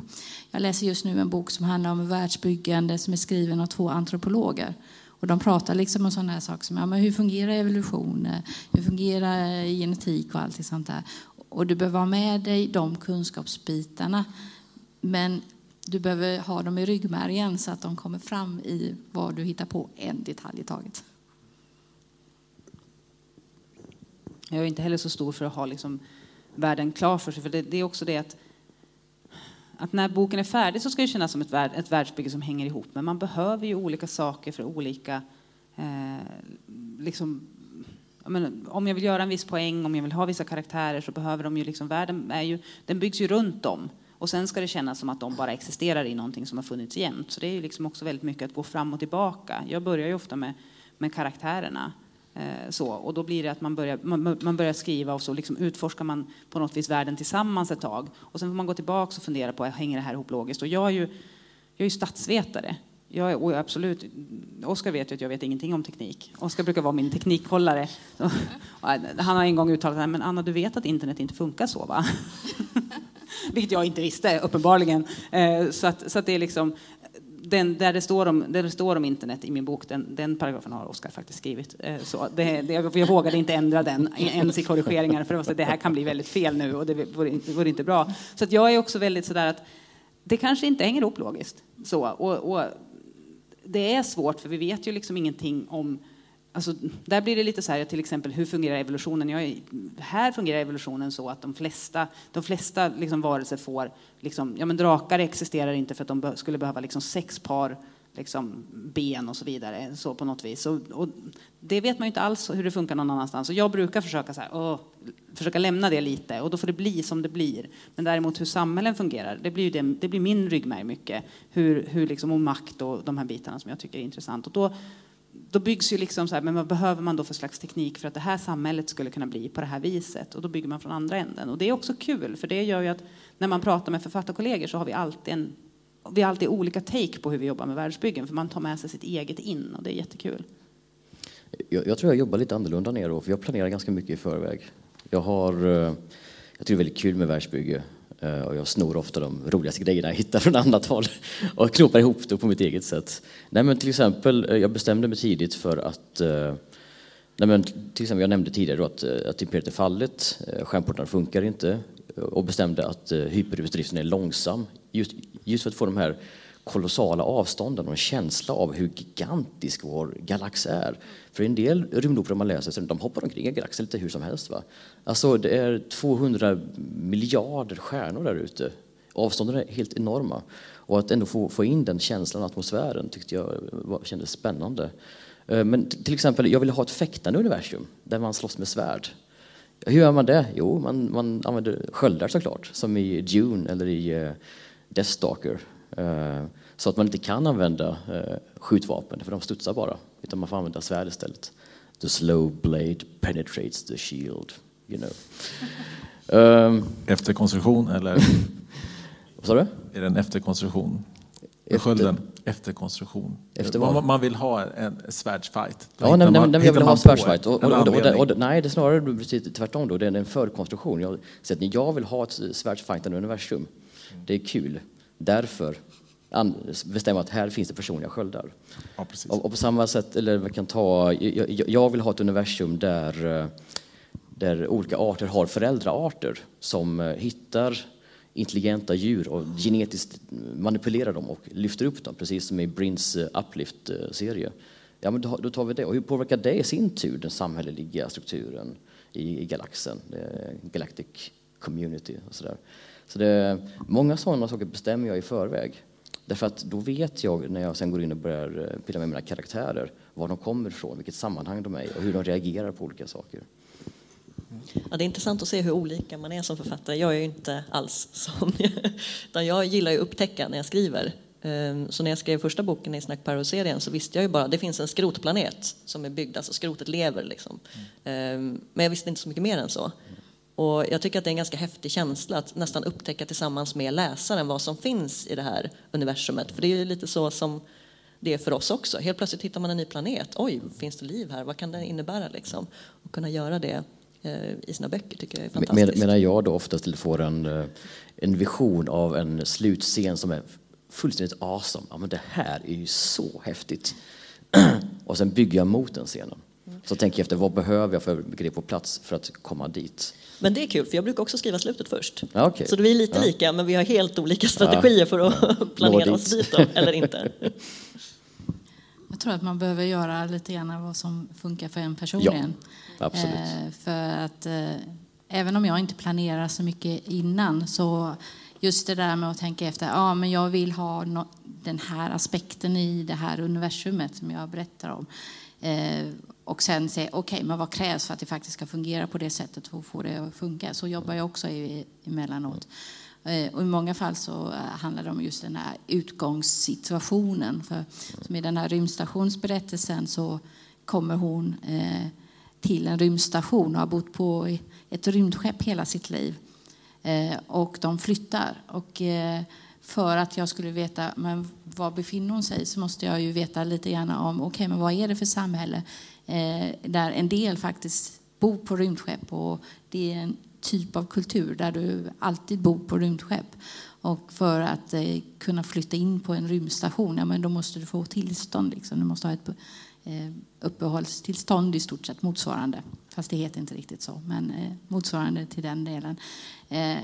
Jag läser just nu en bok som handlar om världsbyggande som är skriven av två antropologer. Och de pratar liksom om sådana här saker som ja, men hur fungerar evolution, hur fungerar genetik och allt sånt där. Och du behöver ha med dig de kunskapsbitarna. Men du behöver ha dem i ryggmärgen så att de kommer fram i vad du hittar på en detalj i taget. Jag är inte heller så stor för att ha liksom världen klar för sig. För det, det, är också det att, att när boken är färdig så ska det kännas som ett, värld, ett världsbygge som hänger ihop. Men man behöver ju olika saker för olika... Eh, liksom, jag menar, om jag vill göra en viss poäng, om jag vill ha vissa karaktärer så behöver de ju liksom... Världen är ju, den byggs ju runt om. Och sen ska det kännas som att de bara existerar i någonting som har funnits jämt. Så det är ju liksom också väldigt mycket att gå fram och tillbaka. Jag börjar ju ofta med, med karaktärerna. Eh, så, och då blir det att man börjar, man, man, börjar skriva och så liksom utforskar man på något vis världen tillsammans ett tag. Och sen får man gå tillbaka och fundera på, hänger det här ihop logiskt? Och jag är ju Jag är ju statsvetare. Jag är, och absolut, Oskar vet ju att jag vet ingenting om teknik. Oskar brukar vara min teknikhållare. [LAUGHS] Eh, han har en gång uttalat att men Anna, du vet att internet inte funkar så va? [LAUGHS] [LAUGHS] Vilket jag inte visste, uppenbarligen. Eh, så att, så att det är liksom, den, där, det står om, där det står om internet i min bok, den, den paragrafen har Oskar faktiskt skrivit. Eh, så det, det, jag vågade inte ändra den ens i korrigeringar för att det här kan bli väldigt fel nu och det vore, vore inte bra. Så att jag är också väldigt sådär att det kanske inte hänger ihop logiskt. Så, och, och det är svårt för vi vet ju liksom ingenting om Alltså, där blir det lite så här, till exempel, hur fungerar evolutionen? Jag, här fungerar evolutionen så att de flesta, de flesta liksom varelser får, liksom, ja men drakar existerar inte för att de be, skulle behöva liksom sex par liksom, ben och så vidare, så på något vis. Och, och, det vet man ju inte alls hur det funkar någon annanstans. Och jag brukar försöka, så här, åh, försöka lämna det lite och då får det bli som det blir. Men däremot hur samhällen fungerar, det blir, det, det blir min ryggmärg mycket. Hur, hur liksom, och makt och de här bitarna som jag tycker är intressant. Och då, då byggs ju liksom så här, men vad behöver man då för slags teknik för att det här samhället skulle kunna bli på det här viset? Och då bygger man från andra änden. Och det är också kul, för det gör ju att när man pratar med författarkollegor så har vi alltid en vi har alltid olika take på hur vi jobbar med världsbyggen, för man tar med sig sitt eget in och det är jättekul. Jag, jag tror jag jobbar lite annorlunda ner då, för jag planerar ganska mycket i förväg. Jag har, eh, jag tycker det är väldigt kul med världsbygge Eh, och jag snor ofta de roligaste grejerna jag hittar från annat håll [LAUGHS] och knopar ihop det på mitt eget sätt. Nej men till exempel, eh, jag bestämde mig tidigt för att eh, Nej, men till exempel, jag nämnde tidigare att, att imperiet är fallet, stjärnportarna funkar inte och bestämde att hyperhusdriften är långsam. Just, just för att få de här kolossala avstånden och en känsla av hur gigantisk vår galax är. För en del rymdoperor man läser, de hoppar omkring i galaxen lite hur som helst. Va? Alltså det är 200 miljarder stjärnor där ute. Avstånden är helt enorma. Och att ändå få, få in den känslan, atmosfären, tyckte jag var, kändes spännande. Eh, men till exempel, jag ville ha ett fäktande universum där man slåss med svärd. Hur gör man det? Jo, man, man använder sköldar såklart, som i Dune eller i eh, Deathstalker. Uh, så att man inte kan använda uh, skjutvapen, för de studsar bara. Utan man får använda svärd istället. The slow blade penetrates the shield, you know. [LAUGHS] Um, efterkonstruktion eller? [LAUGHS] Vad sa du? Är det en efterkonstruktion? Efter, skölden, efterkonstruktion. Efter man, man vill ha en svärdsfight. Ja, nej, nej, nej, jag vill ha en svärdsfight. Och, och, och, och, nej, det är snarare precis tvärtom då. Det är en förkonstruktion. Jag, så att jag vill ha ett svärdsfightande universum. Det är kul. Därför bestämma att här finns det personliga sköldar. Ja, och, och, på samma sätt, eller vi kan ta, jag, jag, vill ha ett universum där, eh, där olika arter har föräldraarter som eh, hittar intelligenta djur och genetiskt manipulerar dem och lyfter upp dem, precis som i Brins eh, Uplift-serie. Ja, men då, tar vi det. Och hur påverkar det i sin tur den samhälleliga strukturen i, i galaxen, Galactic Community och sådär. Så det, många sådana saker bestämmer jag i förväg. Därför att då vet jag när jag sen går in och börjar eh, pilla med mina karaktärer var de kommer ifrån, vilket sammanhang de är i och hur de reagerar på olika saker. Ja, det är intressant att se hur olika man är som författare. Jag är ju inte alls sån. [LAUGHS] Utan jag gillar ju att upptäcka när jag skriver. Ehm, så när jag skrev första boken i Snack Paro-serien så visste jag ju bara att det finns en skrotplanet som är byggd, alltså skrotet lever liksom. Ehm, men jag visste inte så mycket mer än så. Och jag tycker att det är en ganska häftig känsla att nästan upptäcka tillsammans med läsaren vad som finns i det här universumet. För det är ju lite så som det är för oss också. Helt plötsligt hittar man en ny planet. Oj, finns det liv här? Vad kan det innebära? Liksom? Och kunna göra det eh, i sina böcker tycker jag är fantastiskt. Med, medan jag då oftast får en, eh, en vision av en slutscen som är fullständigt awesome. Ja, men det här är ju så häftigt. [CLEARS THROAT] Och sen bygger jag mot den scenen. Så tänker jag efter vad behöver jag för grej på plats för att komma dit. Men det är kul, för jag brukar också skriva slutet först. Ja, okay. Så vi är lite ja. lika, men vi har helt olika strategier ja. för att [LAUGHS] planera oss dit, då, eller inte. [LAUGHS] Jag tror att man behöver göra lite grann vad som funkar för en personligen. Ja, absolut. Eh, för att eh, även om jag inte planerar så mycket innan så just det där med att tänka efter, ja men jag vill ha no den här aspekten i det här universumet som jag berättar om. Eh, och sen se, okej, okay, men vad krävs för att det faktiskt ska fungera på det sättet och få det att funka. Så jobbar jag också emellanåt. Eh, och I många fall så eh, handlar det om just den här utgångssituationen. För som i den här rymdstationsberättelsen så kommer hon eh, till en rymdstation och har bott på ett rymdskepp hela sitt liv. Och de flyttar. Och för att jag skulle veta men var befinner hon sig så måste jag ju veta lite grann om okay, men vad är det för samhälle Eh, där en del faktiskt bor på rymdskepp och det är en typ av kultur där du alltid bor på rymdskepp. Och för att eh, kunna flytta in på en rymdstation, ja, men då måste du få tillstånd. Liksom. Du måste ha ett eh, uppehållstillstånd i stort sett motsvarande. Fast det heter inte riktigt så, men eh, motsvarande till den delen. Eh,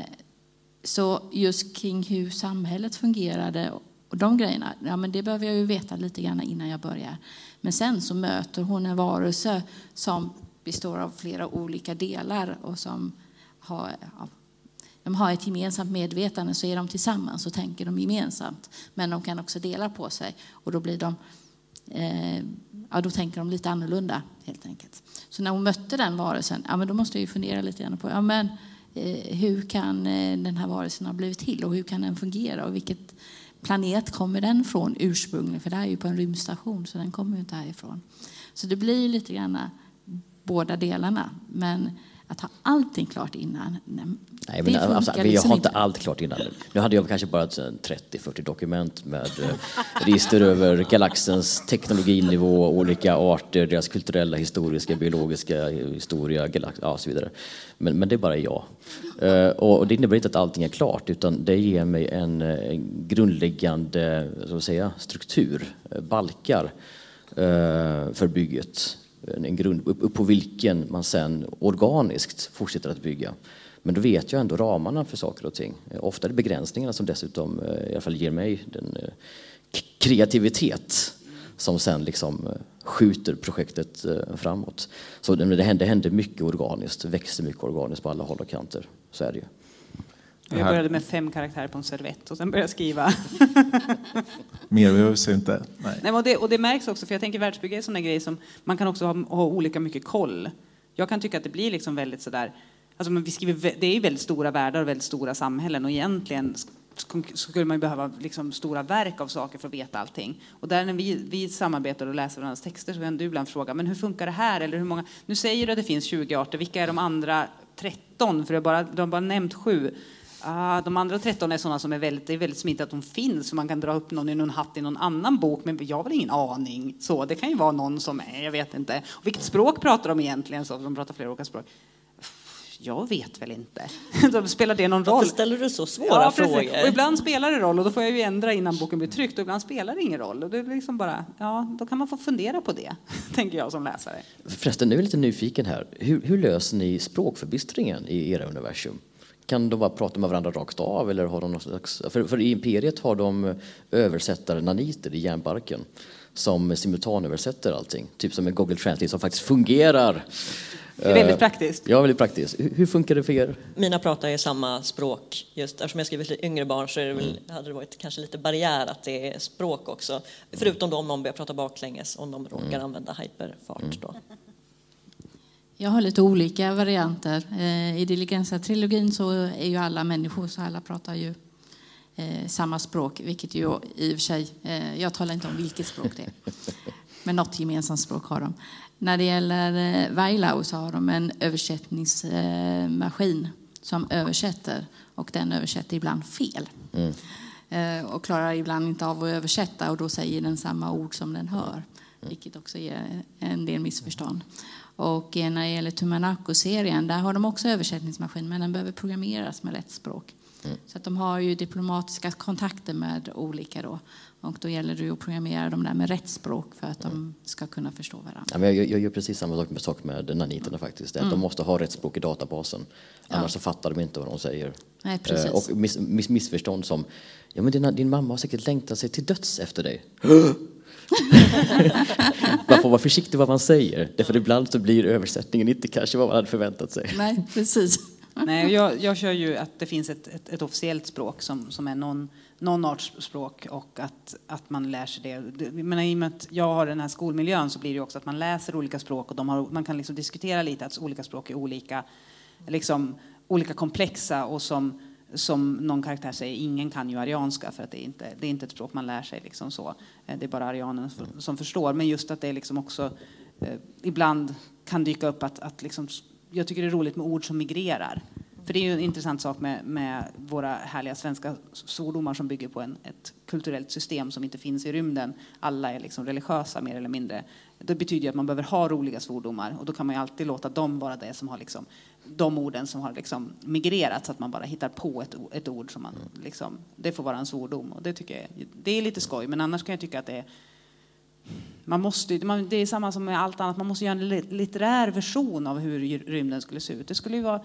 så just kring hur samhället fungerade och de grejerna, ja, men det behöver jag ju veta lite grann innan jag börjar. Men sen så möter hon en varelse som består av flera olika delar och som har, ja, de har ett gemensamt medvetande så är de tillsammans och tänker de gemensamt. Men de kan också dela på sig och då blir de eh, ja, då tänker de lite annorlunda helt enkelt. Så när hon mötte den varelsen, ja, men då måste jag ju fundera lite grann på ja, men, eh, hur kan eh, den här varelsen ha blivit till och hur kan den fungera och vilket planet kommer den från ursprungligen? För det här är ju på en rymdstation så den kommer ju inte härifrån. Så det blir lite grann båda delarna. Men att ha allting klart innan. Nej, men alltså, jag liksom har inte allt klart innan. Nu hade jag kanske bara 30-40 dokument med eh, register över galaxens teknologinivå, olika arter, deras kulturella, historiska, biologiska historia, galax, ja, och så vidare. Men, men det är bara jag. Uh, och det innebär inte att allting är klart, utan det ger mig en, en grundläggande så säga, struktur, balkar för bygget en grund upp på vilken man sen organiskt fortsätter att bygga. Men då vet jag ändå ramarna för saker och ting. Eh, ofta är det begränsningarna som dessutom eh, i alla fall ger mig den eh, kreativitet som sen liksom skjuter projektet framåt. Så det hände det mycket organiskt, växte mycket organiskt på alla håll och kanter. Så är det ju. Jag började med fem karaktärer på en servett och sen började jag skriva. [LAUGHS] Mer behövs inte. Nej. Nej, och, det, och det märks också, för jag tänker världsbygge är en sån grej som man kan också ha, ha, olika mycket koll. Jag kan tycka att det blir liksom väldigt sådär, alltså vi skriver, det är ju väldigt stora världar och väldigt stora samhällen och egentligen skulle man ju behöva liksom stora verk av saker för att veta allting. Och där när vi, vi samarbetar och läser varandras texter så kan du ibland fråga, men hur funkar det här? Eller hur många? Nu säger du att det finns 20 arter, vilka är de andra 13? För du har bara, du har bara nämnt sju. Ah, de andra 13 är sådana som är väldigt, det är väldigt smidigt att de finns, så man kan dra upp någon i någon hatt i någon annan bok, men jag har väl ingen aning. Så det kan ju vara någon som är, jag vet inte. Och vilket språk pratar de egentligen? Så de pratar flera olika språk. Jag vet väl inte. [LAUGHS] Då spelar det någon roll? Varför ställer du så svåra ja, frågor? Och ibland spelar det roll och då får jag ju ändra innan boken blir tryckt och ibland spelar det ingen roll. Och det är liksom bara, ja, då kan man få fundera på det, [LAUGHS] tänker jag som läsare. Förresten, nu är jag lite nyfiken här. Hur, hur löser ni språkförbistringen i era universum? Kan de bara prata med varandra rakt av? Eller har de någon slags, för, för i Imperiet har de översättare, naniter, i järnbarken som simultanöversätter allting. Typ som en Google Translate som faktiskt fungerar. Det är väldigt eh, praktiskt. Ja, väldigt praktiskt. Hur, funkar det för er? Mina pratar ju samma språk. Just eftersom jag skriver till yngre barn så det väl, mm. hade det varit kanske lite barriär att det är språk också. Förutom då om någon börjar prata baklänges, om de råkar mm. använda hyperfart. Mm. Då. Jag har lite olika varianter. Eh, I Diligenza-trilogin så är ju alla människor, så alla pratar ju eh, samma språk, vilket ju i och för sig, eh, jag talar inte om vilket språk det är, [LAUGHS] men något gemensamt språk har de. När det gäller Weilau så har de en översättningsmaskin som översätter och den översätter ibland fel. Mm. Och klarar ibland inte av att översätta och då säger den samma ord som den hör, vilket också ger en del missförstånd. Och när det gäller Tumanako-serien, där har de också översättningsmaskin, men den behöver programmeras med rätt språk. Mm. Så att de har ju diplomatiska kontakter med olika då. Och då gäller det att programmera dem där med rätt språk för att de ska kunna förstå varandra. Ja, men jag, jag gör precis samma sak med, sak med naniterna faktiskt. Mm. De måste ha rätt språk i databasen. Annars ja. så fattar de inte vad de säger. Nej, precis. Eh, och miss, miss, missförstånd som, ja men din, din mamma har säkert längtat sig till döds efter dig. [GASPS] [LAUGHS] man får vara försiktig vad man säger, därför ibland så blir översättningen inte kanske vad man hade förväntat sig. Nej, precis. Nej, jag, jag kör ju att det finns ett, ett, ett officiellt språk som, som är någon, någon arts språk och att, att man lär sig det. Men I och med att jag har den här skolmiljön så blir det också att man läser olika språk och de har, man kan liksom diskutera lite att olika språk är olika, liksom, olika komplexa och som som någon karaktär säger, ingen kan ju arianska för att det är inte det är inte ett språk man lär sig. Liksom så. Eh, det är bara arianerna som förstår. Men just att det liksom också eh, ibland kan dyka upp att, att liksom, jag tycker det är roligt med ord som migrerar. För det är ju en intressant sak med, med våra härliga svenska svordomar som bygger på en, ett kulturellt system som inte finns i rymden. Alla är liksom religiösa mer eller mindre. Det betyder att man behöver ha roliga svordomar och då kan man alltid låta dem vara det som har liksom, de orden som har liksom migrerat så att man bara hittar på ett, ett ord som man liksom, det får vara en svordom och det tycker jag det är lite skoj men annars kan jag tycka att det är man måste, man, det är samma som med allt annat, man måste göra en litterär version av hur rymden skulle se ut. Det skulle ju vara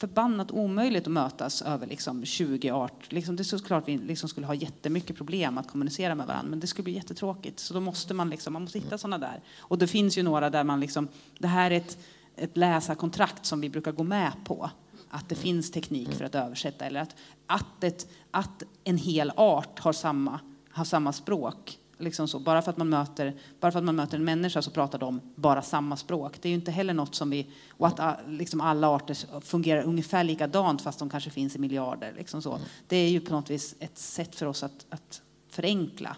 förbannat omöjligt att mötas över liksom 20 art. Liksom, det är såklart vi liksom skulle ha jättemycket problem att kommunicera med varandra, men det skulle bli jättetråkigt. Så då måste man, liksom, man måste hitta sådana där. Och det finns ju några där man liksom, det här är ett, ett läsarkontrakt som vi brukar gå med på. Att det finns teknik för att översätta, eller att, att, ett, att en hel art har samma, har samma språk Liksom så. Bara, för att man möter, bara för att man möter en människa så pratar de bara samma språk. Det är ju inte heller något som vi... Och att ah, liksom alla arter fungerar ungefär likadant fast de kanske finns i miljarder. Liksom så. Det är ju på något vis ett sätt för oss att, att förenkla.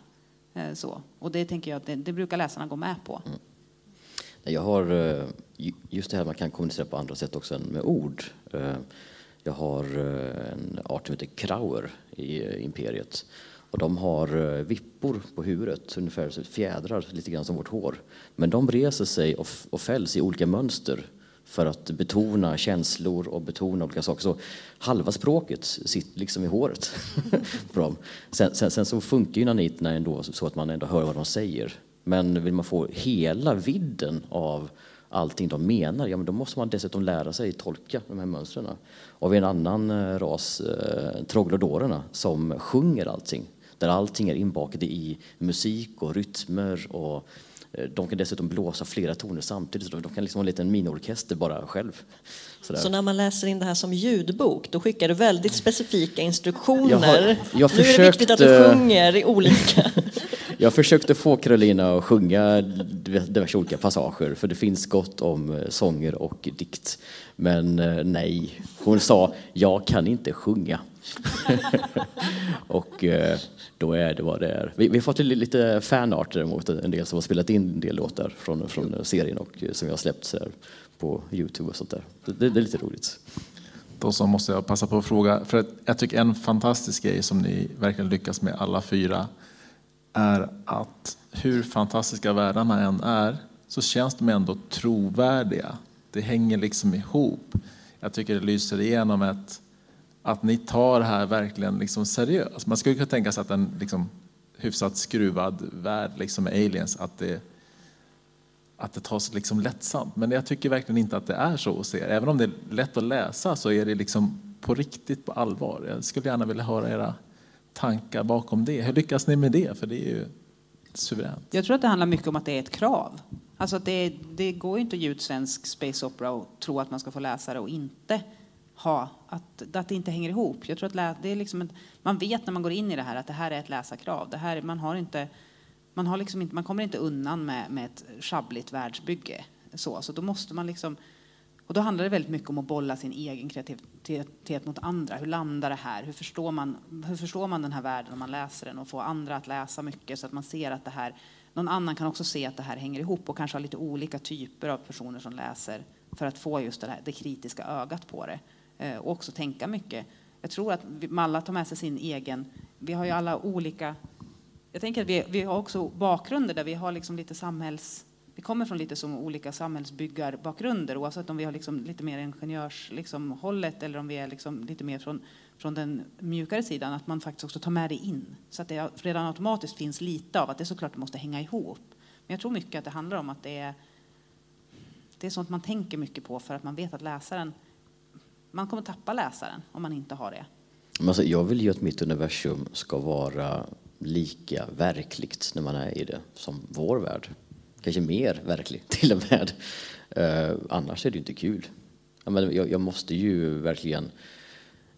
Eh, så. Och det tänker jag att det, det brukar läsarna gå med på. Mm. Jag har eh, just det här man kan kommunicera på andra sätt också än med ord. Eh, jag har en art som heter krauer i imperiet. Och de har eh, vippor på huvudet, ungefär fjädrar, lite grann som vårt hår. Men de reser sig och, och fälls i olika mönster för att betona känslor och betona olika saker. Så halva språket sitter liksom i håret [LAUGHS] på dem. Sen, sen, sen, så funkar ju naniterna ändå så att man ändå hör vad de säger. Men vill man få hela vidden av allting de menar, ja men då måste man dessutom lära sig tolka de här mönstren. Och vi har en annan eh, ras, eh, troglodorerna, som sjunger allting där allting är inbakat i musik och rytmer och eh, de kan dessutom blåsa flera toner samtidigt, så de kan liksom ha en liten miniorkester bara själv. Sådär. Så när man läser in det här som ljudbok, då skickar du väldigt specifika instruktioner? Jag har, jag nu försökt, är det viktigt att du sjunger i olika jag försökte få Carolina att sjunga diverse olika passager, för det finns gott om eh, sånger och dikt. Men eh, nej, hon sa, jag kan inte sjunga. [LAUGHS] och eh, då är det vad det är. Vi, vi har fått lite fanart däremot, en del som har spelat in en del låtar från, från serien och som jag har släppt här på Youtube och sånt där. Det, det, är lite roligt. Då så måste jag passa på att fråga, för jag tycker en fantastisk grej som ni verkligen lyckas med alla fyra är att hur fantastiska världarna än är så känns de ändå trovärdiga. Det hänger liksom ihop. Jag tycker det lyser igenom ett att ni tar det här verkligen liksom seriöst. Man skulle kunna tänka sig att en liksom hyfsat skruvad värld liksom med aliens, att det, att det tas liksom lättsamt. Men jag tycker verkligen inte att det är så hos er. Även om det är lätt att läsa så är det liksom på riktigt, på allvar. Jag skulle gärna vilja höra era tankar bakom det. Hur lyckas ni med det? För det är ju suveränt. Jag tror att det handlar mycket om att det är ett krav. Alltså det, det går ju inte att ge ut svensk space opera och tro att man ska få läsa det och inte ha, att, att det inte hänger ihop. Jag tror att lä, det är liksom ett, man vet när man går in i det här att det här är ett läsarkrav. Det här, man, har inte, man, har liksom inte, man kommer inte undan med, med ett schabbligt världsbygge. Så, så då måste man liksom, och då handlar det väldigt mycket om att bolla sin egen kreativitet mot andra. Hur landar det här? Hur förstår, man, hur förstår man den här världen om man läser den och får andra att läsa mycket så att man ser att det här, någon annan kan också se att det här hänger ihop och kanske ha lite olika typer av personer som läser för att få just det, här, det kritiska ögat på det. Eh, och också tänka mycket. Jag tror att alla tar med sig sin egen... Vi har ju alla olika... Jag tänker att vi, vi har också bakgrunder där vi har liksom lite samhälls... Vi kommer från lite som olika samhällsbyggarbakgrunder oavsett om vi har liksom lite mer ingenjörshållet liksom eller om vi är liksom lite mer från, från den mjukare sidan. Att man faktiskt också tar med det in. Så att det redan automatiskt finns lite av att det såklart måste hänga ihop. Men jag tror mycket att det handlar om att det är, det är sånt man tänker mycket på för att man vet att läsaren man kommer tappa läsaren om man inte har det. Alltså, jag vill ju att mitt universum ska vara lika verkligt när man är i det som vår värld. Kanske mer verklig [LAUGHS] till och med. Eh, annars är det ju inte kul. Jag, jag, jag måste ju verkligen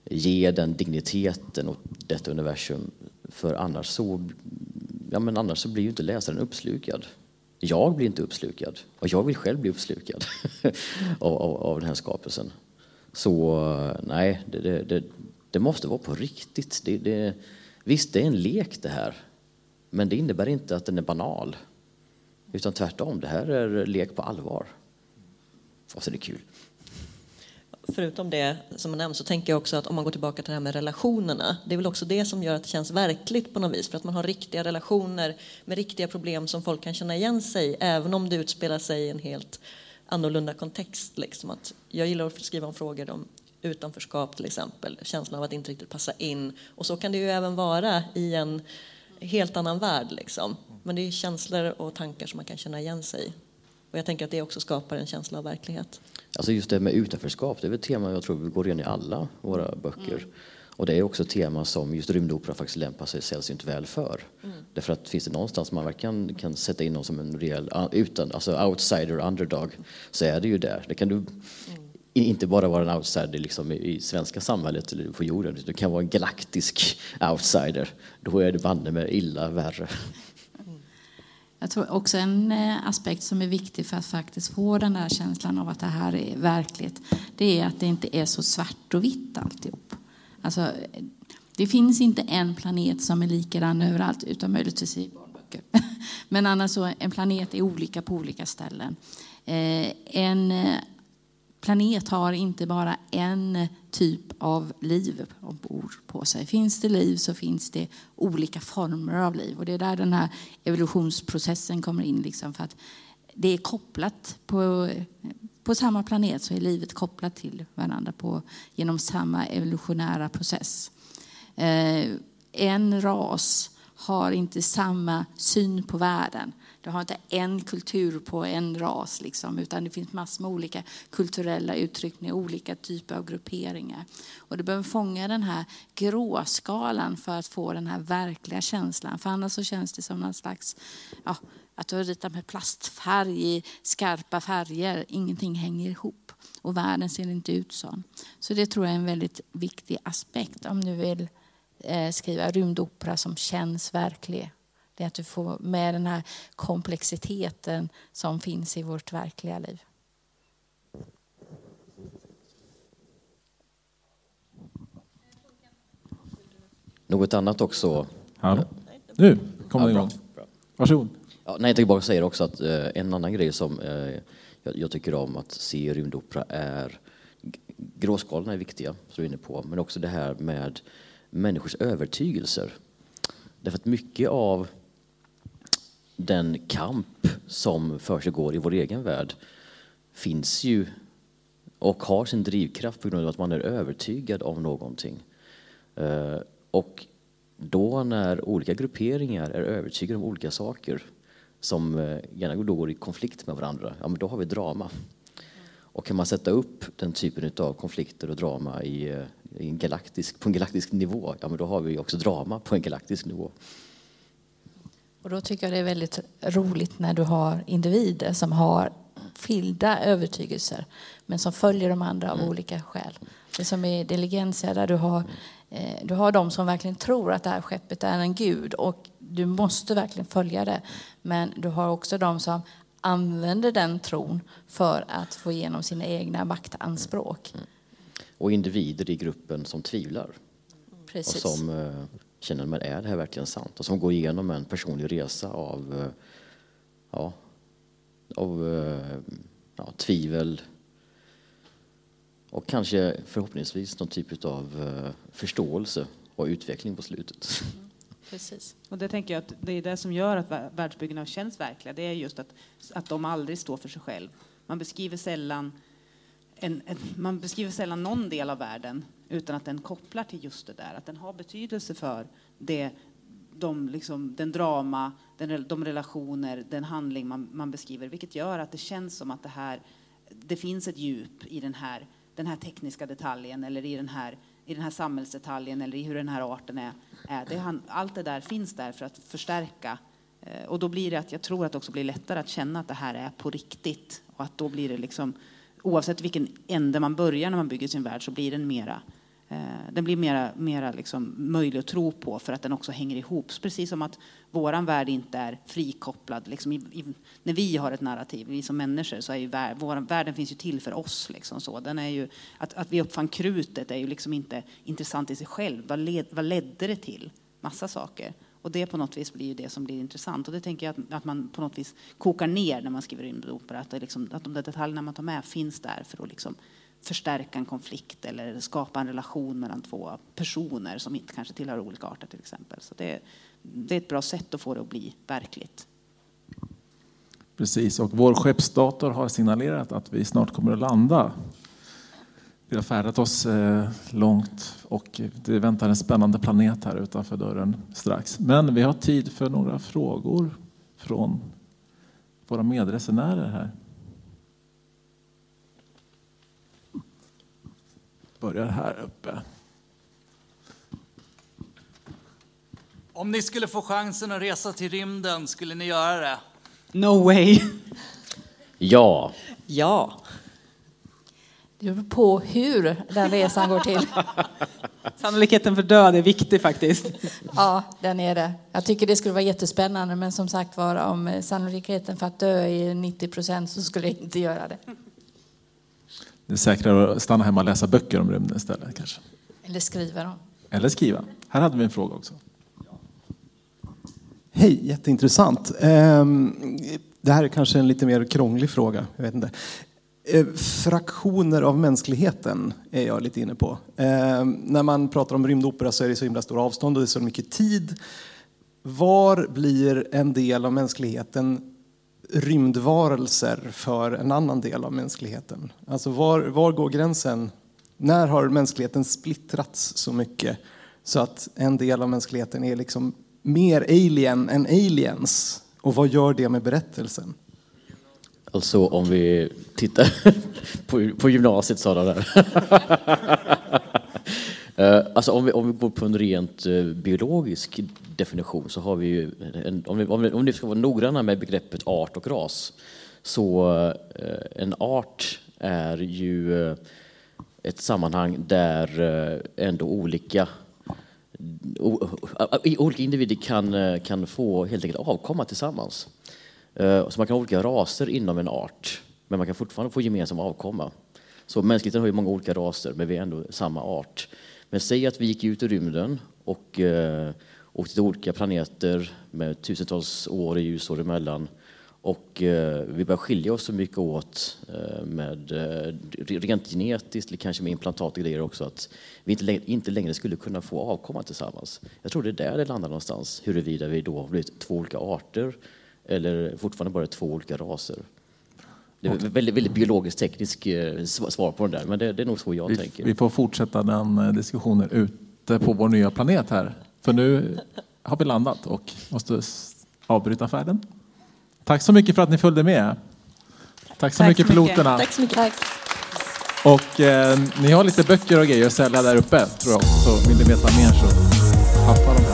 ge den digniteten åt detta universum. För annars så, ja, men annars så blir ju inte läsaren uppslukad. Jag blir inte uppslukad och jag vill själv bli uppslukad [LAUGHS] av, av, av den här skapelsen. Så eh, nej, det, det, det måste vara på riktigt. Det, det, visst, det är en lek det här. Men det innebär inte att den är banal. Utan tvärtom, det här är lek på allvar. Och så är det kul. förutom det som har nämnts så tänker jag också att om man går tillbaka till det här med relationerna. Det är väl också det som gör att det känns verkligt på något vis. För att man har riktiga relationer med riktiga problem som folk kan känna igen sig i, även om det utspelar sig i en helt annorlunda kontext. Liksom. Att jag gillar att skriva om frågor om utanförskap till exempel, känslan av att inte riktigt passa in. Och så kan det ju även vara i en helt annan värld. Liksom. Men det är känslor och tankar som man kan känna igen sig i. Och jag tänker att det också skapar en känsla av verklighet. Alltså just det med utanförskap, det är ett tema jag tror vi går in i alla våra böcker. Mm. Och det är också ett tema som just rymdopera faktiskt lämpar sig sällsynt väl för. Mm. Därför att finns det någonstans man verkligen kan sätta in någon som en rejäl utan, alltså outsider, underdog, så är det ju där. Det kan du mm inte bara vara en outsider liksom i, svenska samhället eller på jorden, du kan vara en galaktisk outsider. Då är det banne med illa värre. Jag tror också en eh, aspekt som är viktig för att faktiskt få den där känslan av att det här är verkligt, det är att det inte är så svart och vitt alltihop. Alltså, det finns inte en planet som är likadan överallt, utan möjligtvis i barnböcker. [LAUGHS] Men annars så en planet är olika på olika ställen. Eh, en eh, planet har inte bara en typ av liv ombord på sig. Finns det liv så finns det olika former av liv. Och det är där den här evolutionsprocessen kommer in. Liksom för att det är kopplat på, på samma planet så är livet kopplat till varandra på, genom samma evolutionära process. Eh, en ras har inte samma syn på världen. Du har inte en kultur på en ras, liksom, utan det finns massor med olika kulturella uttryckningar, olika typer av grupperingar. Och du behöver fånga den här gråskalan för att få den här verkliga känslan. För annars så känns det som någon slags, ja, att du har ritat med plastfärg i skarpa färger. Ingenting hänger ihop och världen ser inte ut så. Så det tror jag är en väldigt viktig aspekt om du vill eh, skriva rymdopera som känns verklig det är att du får med den här komplexiteten som finns i vårt verkliga liv. Något annat också? Ja. Nu kommer ja, igång. Varsågod. Ja, nej, jag tänkte bara säga också att eh, en annan grej som eh, jag, jag, tycker om att se i rymdopera är gråskalorna är viktiga, som du är inne på, men också det här med människors övertygelser. Därför att mycket av den kamp som försiggår i vår egen värld finns ju och har sin drivkraft på grund av att man är övertygad om någonting. Eh, och då när olika grupperingar är övertygade om olika saker som eh, gärna då går i konflikt med varandra, ja men då har vi drama. Och kan man sätta upp den typen av konflikter och drama i, eh, i en galaktisk, på en galaktisk nivå, ja men då har vi också drama på en galaktisk nivå. Och då tycker jag det är väldigt roligt när du har individer som har skilda övertygelser men som följer de andra av mm. olika skäl. Det som är Diligentia där du har, eh, du har de som verkligen tror att det här skeppet är en gud och du måste verkligen följa det. Men du har också de som använder den tron för att få igenom sina egna maktanspråk. Mm. Och individer i gruppen som tvivlar. Precis. Och som eh, känner man är det här verkligen sant? Och som går igenom en personlig resa av, eh, ja, av eh, ja, tvivel och kanske förhoppningsvis någon typ av eh, förståelse och utveckling på slutet. Mm, precis. Och det tänker jag att det är det som gör att världsbyggena känns verkliga. Det är just att, att de aldrig står för sig själv. Man beskriver sällan en, en, man beskriver sällan någon del av världen utan att den kopplar till just det där, att den har betydelse för det, de, liksom, den drama, den, de relationer, den handling man, man, beskriver, vilket gör att det känns som att det här, det finns ett djup i den här, den här tekniska detaljen eller i den här, i den här samhällsdetaljen eller i hur den här arten är. är det, allt det där finns där för att förstärka eh, och då blir det att jag tror att det också blir lättare att känna att det här är på riktigt och att då blir det liksom oavsett vilken ände man börjar när man bygger sin värld så blir den mera eh, den blir mera, mera liksom möjlig att tro på för att den också hänger ihop. Precis som att vår värld inte är frikopplad. Liksom i, i, när vi har ett narrativ, vi som människor, så är ju vär, vår, världen finns ju till för oss. Liksom så. Den är ju, att, att vi uppfann krutet är ju liksom inte intressant i sig själv. Vad, led, vad ledde det till? Massa saker. Och det på något vis blir ju det som blir intressant. Och det tänker jag att, att man på något vis kokar ner när man skriver rymdopera. Att, liksom, att de där detaljerna man tar med finns där för att liksom förstärka en konflikt eller skapa en relation mellan två personer som inte kanske tillhör olika arter till exempel. Så det, det är ett bra sätt att få det att bli verkligt. Precis, och vår skeppsdator har signalerat att vi snart kommer att landa. Vi har färdat oss eh, långt och det väntar en spännande planet här utanför dörren strax. Men vi har tid för några frågor från våra medresenärer här. Börjar här uppe. Om ni skulle få chansen att resa till rymden, skulle ni göra det? No way! Ja, Ja, Det beror på hur den resan går till. [LAUGHS] Sannolikheten för död är viktig faktiskt. [LAUGHS] Ja, den är det. Jag tycker det skulle vara jättespännande, men som sagt var, om eh, sannolikheten för att dö är 90 procent så skulle jag inte göra det. Det är säkrare att stanna hemma och läsa böcker om rymden istället kanske. Eller skriva dem. Eller skriva. Här hade vi en fråga också. Hej, jätteintressant. Ehm, Det här är kanske en lite mer krånglig fråga. Jag vet inte. Eh, Fraktioner av mänskligheten är jag lite inne på. Eh, när man pratar om rymdopera så är det så himla stora avstånd och det är så mycket tid. Var blir en del av mänskligheten rymdvarelser för en annan del av mänskligheten? Alltså var, var går gränsen? När har mänskligheten splittrats så mycket så att en del av mänskligheten är liksom mer alien än aliens? Och vad gör det med berättelsen? Alltså om vi tittar [LAUGHS] på, på gymnasiet sa de där. [LAUGHS] Eh, alltså om vi, om vi går på en rent eh, biologisk definition så har vi ju, en, om, vi, om, vi, om vi ska vara noggranna med begreppet art och ras, så eh, en art är ju ett sammanhang där ändå olika olika individer kan, kan få helt enkelt avkomma tillsammans. Eh, så man kan ha olika raser inom en art, men man kan fortfarande få gemensam avkomma. Så mänskligheten har ju många olika raser, men vi är ändå samma art. Men säg att vi gick ut i rymden och eh, åkte till olika planeter med tusentals år i ljusår emellan och eh, vi börjar skilja oss så mycket åt eh, med eh, rent genetiskt, eller kanske med implantat och grejer också, att vi inte längre, inte längre skulle kunna få avkomma tillsammans. Jag tror det är där det landar någonstans, huruvida vi då har blivit två olika arter eller fortfarande bara två olika raser. Det är väldigt, väldigt biologiskt tekniskt eh, sv- svar på den där, men det, det är nog så jag Vi, tänker. vi får fortsätta den eh, diskussionen ute på vår nya planet här. För nu har vi landat och måste avbryta färden. Tack så mycket för att ni följde med. Tack så Tack mycket så mycket. piloterna. tack så mycket. Tack. Och eh, ni har lite böcker och grejer att sälja där uppe tror jag. Så vill ni veta mer så haffa de här.